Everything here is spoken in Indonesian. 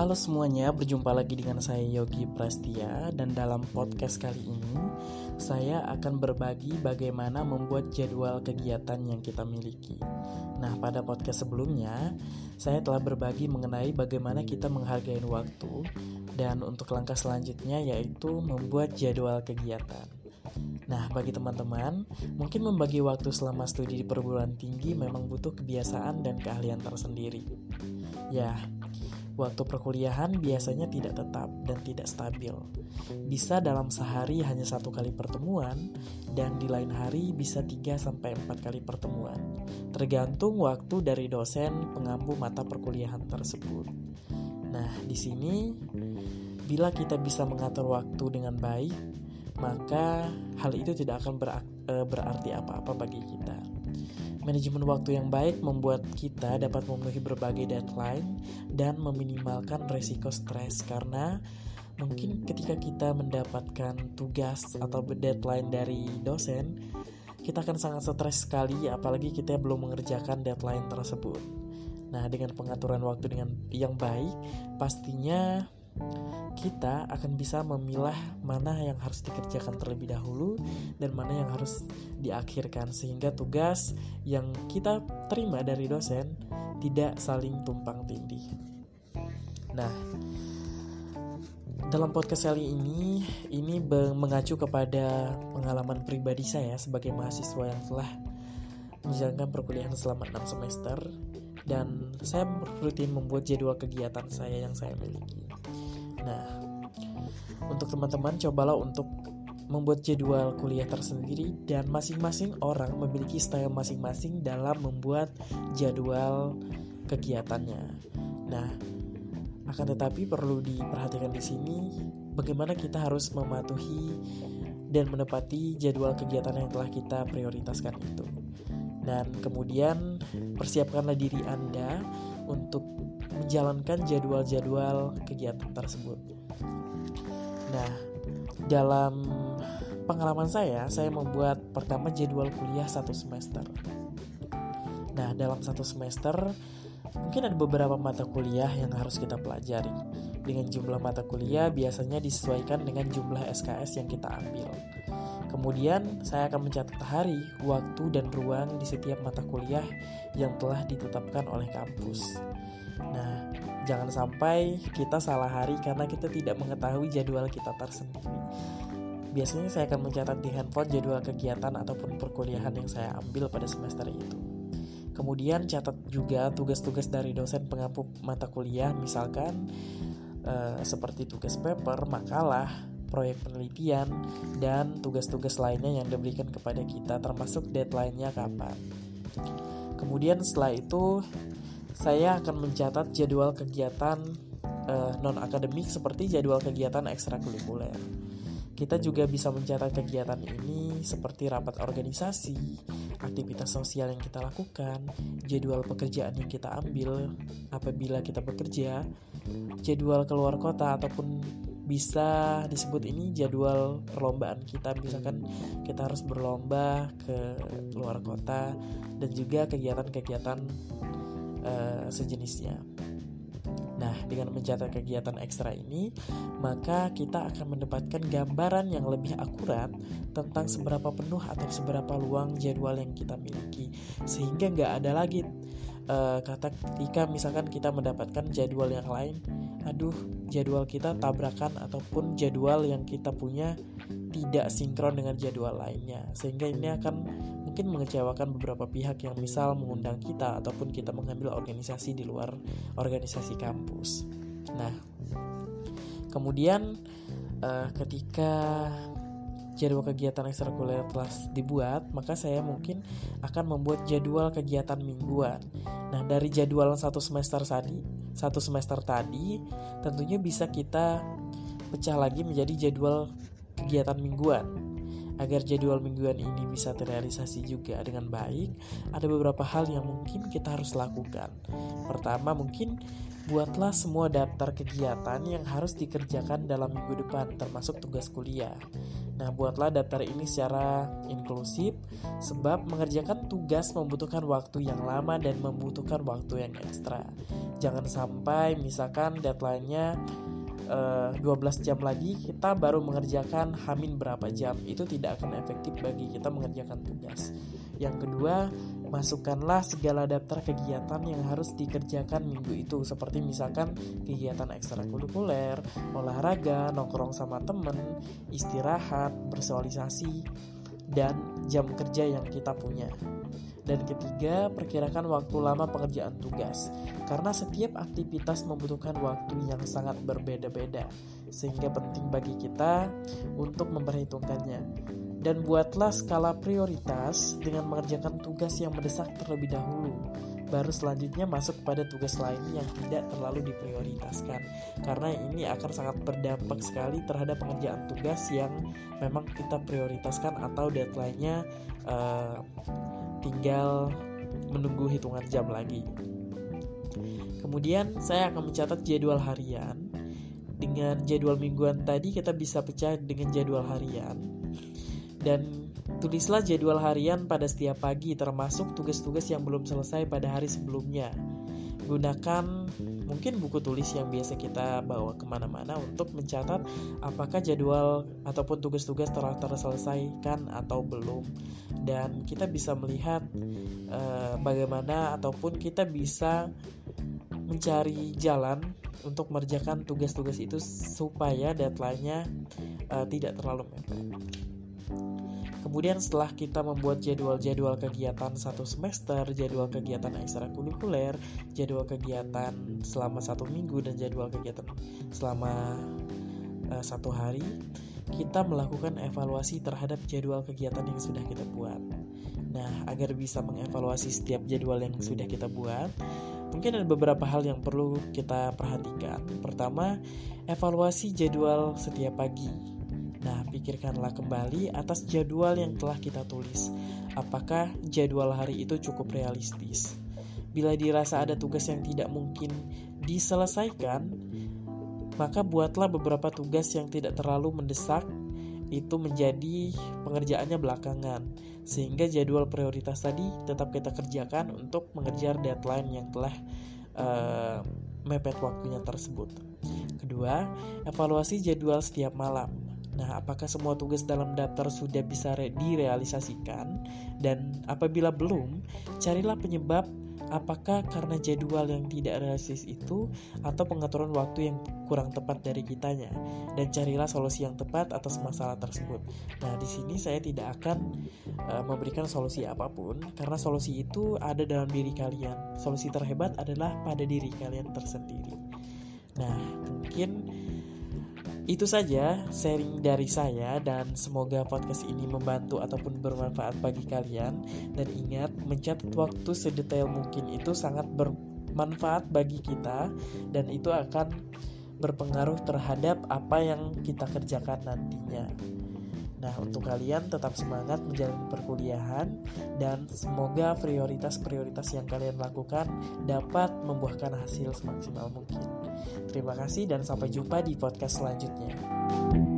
Halo semuanya, berjumpa lagi dengan saya Yogi Prastia dan dalam podcast kali ini saya akan berbagi bagaimana membuat jadwal kegiatan yang kita miliki. Nah, pada podcast sebelumnya saya telah berbagi mengenai bagaimana kita menghargai waktu dan untuk langkah selanjutnya yaitu membuat jadwal kegiatan. Nah, bagi teman-teman, mungkin membagi waktu selama studi di perguruan tinggi memang butuh kebiasaan dan keahlian tersendiri. Ya, Waktu perkuliahan biasanya tidak tetap dan tidak stabil. Bisa dalam sehari hanya satu kali pertemuan, dan di lain hari bisa 3-4 kali pertemuan. Tergantung waktu dari dosen pengampu mata perkuliahan tersebut. Nah, di sini, bila kita bisa mengatur waktu dengan baik, maka hal itu tidak akan eh, berarti apa-apa bagi kita. Manajemen waktu yang baik membuat kita dapat memenuhi berbagai deadline dan meminimalkan resiko stres karena mungkin ketika kita mendapatkan tugas atau deadline dari dosen, kita akan sangat stres sekali apalagi kita belum mengerjakan deadline tersebut. Nah, dengan pengaturan waktu dengan yang baik, pastinya kita akan bisa memilah mana yang harus dikerjakan terlebih dahulu dan mana yang harus diakhirkan sehingga tugas yang kita terima dari dosen tidak saling tumpang tindih. Nah, dalam podcast kali ini ini mengacu kepada pengalaman pribadi saya sebagai mahasiswa yang telah menjalankan perkuliahan selama 6 semester dan saya rutin membuat jadwal kegiatan saya yang saya miliki. Nah, untuk teman-teman cobalah untuk membuat jadwal kuliah tersendiri dan masing-masing orang memiliki style masing-masing dalam membuat jadwal kegiatannya. Nah, akan tetapi perlu diperhatikan di sini bagaimana kita harus mematuhi dan menepati jadwal kegiatan yang telah kita prioritaskan itu. Dan kemudian persiapkanlah diri Anda untuk menjalankan jadwal-jadwal kegiatan tersebut. Nah, dalam pengalaman saya, saya membuat pertama jadwal kuliah satu semester. Nah, dalam satu semester mungkin ada beberapa mata kuliah yang harus kita pelajari. Dengan jumlah mata kuliah biasanya disesuaikan dengan jumlah SKS yang kita ambil. Kemudian saya akan mencatat hari, waktu, dan ruang di setiap mata kuliah yang telah ditetapkan oleh kampus. Nah, jangan sampai kita salah hari karena kita tidak mengetahui jadwal kita tersendiri. Biasanya saya akan mencatat di handphone jadwal kegiatan ataupun perkuliahan yang saya ambil pada semester itu. Kemudian catat juga tugas-tugas dari dosen pengampu mata kuliah, misalkan eh, seperti tugas paper, makalah, proyek penelitian, dan tugas-tugas lainnya yang diberikan kepada kita termasuk deadline-nya kapan. Kemudian setelah itu saya akan mencatat jadwal kegiatan uh, non-akademik seperti jadwal kegiatan ekstrakurikuler. Kita juga bisa mencatat kegiatan ini seperti rapat organisasi, aktivitas sosial yang kita lakukan, jadwal pekerjaan yang kita ambil apabila kita bekerja, jadwal keluar kota ataupun bisa disebut ini jadwal perlombaan kita misalkan kita harus berlomba ke luar kota dan juga kegiatan-kegiatan uh, sejenisnya. Nah, dengan mencatat kegiatan ekstra ini, maka kita akan mendapatkan gambaran yang lebih akurat tentang seberapa penuh atau seberapa luang jadwal yang kita miliki, sehingga nggak ada lagi uh, kata ketika misalkan kita mendapatkan jadwal yang lain aduh jadwal kita tabrakan ataupun jadwal yang kita punya tidak sinkron dengan jadwal lainnya sehingga ini akan mungkin mengecewakan beberapa pihak yang misal mengundang kita ataupun kita mengambil organisasi di luar organisasi kampus nah kemudian uh, ketika jadwal kegiatan ekstrakurikuler telah dibuat, maka saya mungkin akan membuat jadwal kegiatan mingguan. Nah, dari jadwal satu semester tadi, satu semester tadi, tentunya bisa kita pecah lagi menjadi jadwal kegiatan mingguan. Agar jadwal mingguan ini bisa terrealisasi juga dengan baik, ada beberapa hal yang mungkin kita harus lakukan. Pertama, mungkin buatlah semua daftar kegiatan yang harus dikerjakan dalam minggu depan, termasuk tugas kuliah. Nah, buatlah daftar ini secara inklusif sebab mengerjakan tugas membutuhkan waktu yang lama dan membutuhkan waktu yang ekstra. Jangan sampai misalkan deadline-nya 12 eh, jam lagi kita baru mengerjakan hamin berapa jam. Itu tidak akan efektif bagi kita mengerjakan tugas. Yang kedua masukkanlah segala daftar kegiatan yang harus dikerjakan minggu itu. Seperti misalkan kegiatan ekstrakurikuler, olahraga, nongkrong sama temen, istirahat, bersosialisasi, dan jam kerja yang kita punya. Dan ketiga, perkirakan waktu lama pengerjaan tugas, karena setiap aktivitas membutuhkan waktu yang sangat berbeda-beda, sehingga penting bagi kita untuk memperhitungkannya dan buatlah skala prioritas dengan mengerjakan tugas yang mendesak terlebih dahulu. Baru selanjutnya masuk pada tugas lain yang tidak terlalu diprioritaskan, karena ini akan sangat berdampak sekali terhadap pengerjaan tugas yang memang kita prioritaskan atau deadline-nya uh, tinggal menunggu hitungan jam lagi. Kemudian saya akan mencatat jadwal harian. Dengan jadwal mingguan tadi kita bisa pecah dengan jadwal harian dan tulislah jadwal harian pada setiap pagi termasuk tugas-tugas yang belum selesai pada hari sebelumnya. Gunakan mungkin buku tulis yang biasa kita bawa ke mana-mana untuk mencatat apakah jadwal ataupun tugas-tugas telah terselesaikan atau belum. Dan kita bisa melihat uh, bagaimana ataupun kita bisa mencari jalan untuk mengerjakan tugas-tugas itu supaya deadline-nya uh, tidak terlalu mepet. Kemudian setelah kita membuat jadwal-jadwal kegiatan satu semester, jadwal kegiatan ekstrakurikuler, jadwal kegiatan selama satu minggu dan jadwal kegiatan selama uh, satu hari, kita melakukan evaluasi terhadap jadwal kegiatan yang sudah kita buat. Nah, agar bisa mengevaluasi setiap jadwal yang sudah kita buat, mungkin ada beberapa hal yang perlu kita perhatikan. Pertama, evaluasi jadwal setiap pagi. Nah, pikirkanlah kembali atas jadwal yang telah kita tulis. Apakah jadwal hari itu cukup realistis? Bila dirasa ada tugas yang tidak mungkin diselesaikan, maka buatlah beberapa tugas yang tidak terlalu mendesak itu menjadi pengerjaannya belakangan sehingga jadwal prioritas tadi tetap kita kerjakan untuk mengejar deadline yang telah uh, mepet waktunya tersebut. Kedua, evaluasi jadwal setiap malam. Nah, apakah semua tugas dalam daftar sudah bisa direalisasikan? Dan apabila belum, carilah penyebab apakah karena jadwal yang tidak realistis itu atau pengaturan waktu yang kurang tepat dari kitanya dan carilah solusi yang tepat atas masalah tersebut. Nah, di sini saya tidak akan uh, memberikan solusi apa pun karena solusi itu ada dalam diri kalian. Solusi terhebat adalah pada diri kalian tersendiri. Nah, mungkin itu saja sharing dari saya dan semoga podcast ini membantu ataupun bermanfaat bagi kalian dan ingat mencatat waktu sedetail mungkin itu sangat bermanfaat bagi kita dan itu akan berpengaruh terhadap apa yang kita kerjakan nantinya. Nah, untuk kalian tetap semangat menjalani perkuliahan dan semoga prioritas-prioritas yang kalian lakukan dapat membuahkan hasil semaksimal mungkin. Terima kasih dan sampai jumpa di podcast selanjutnya.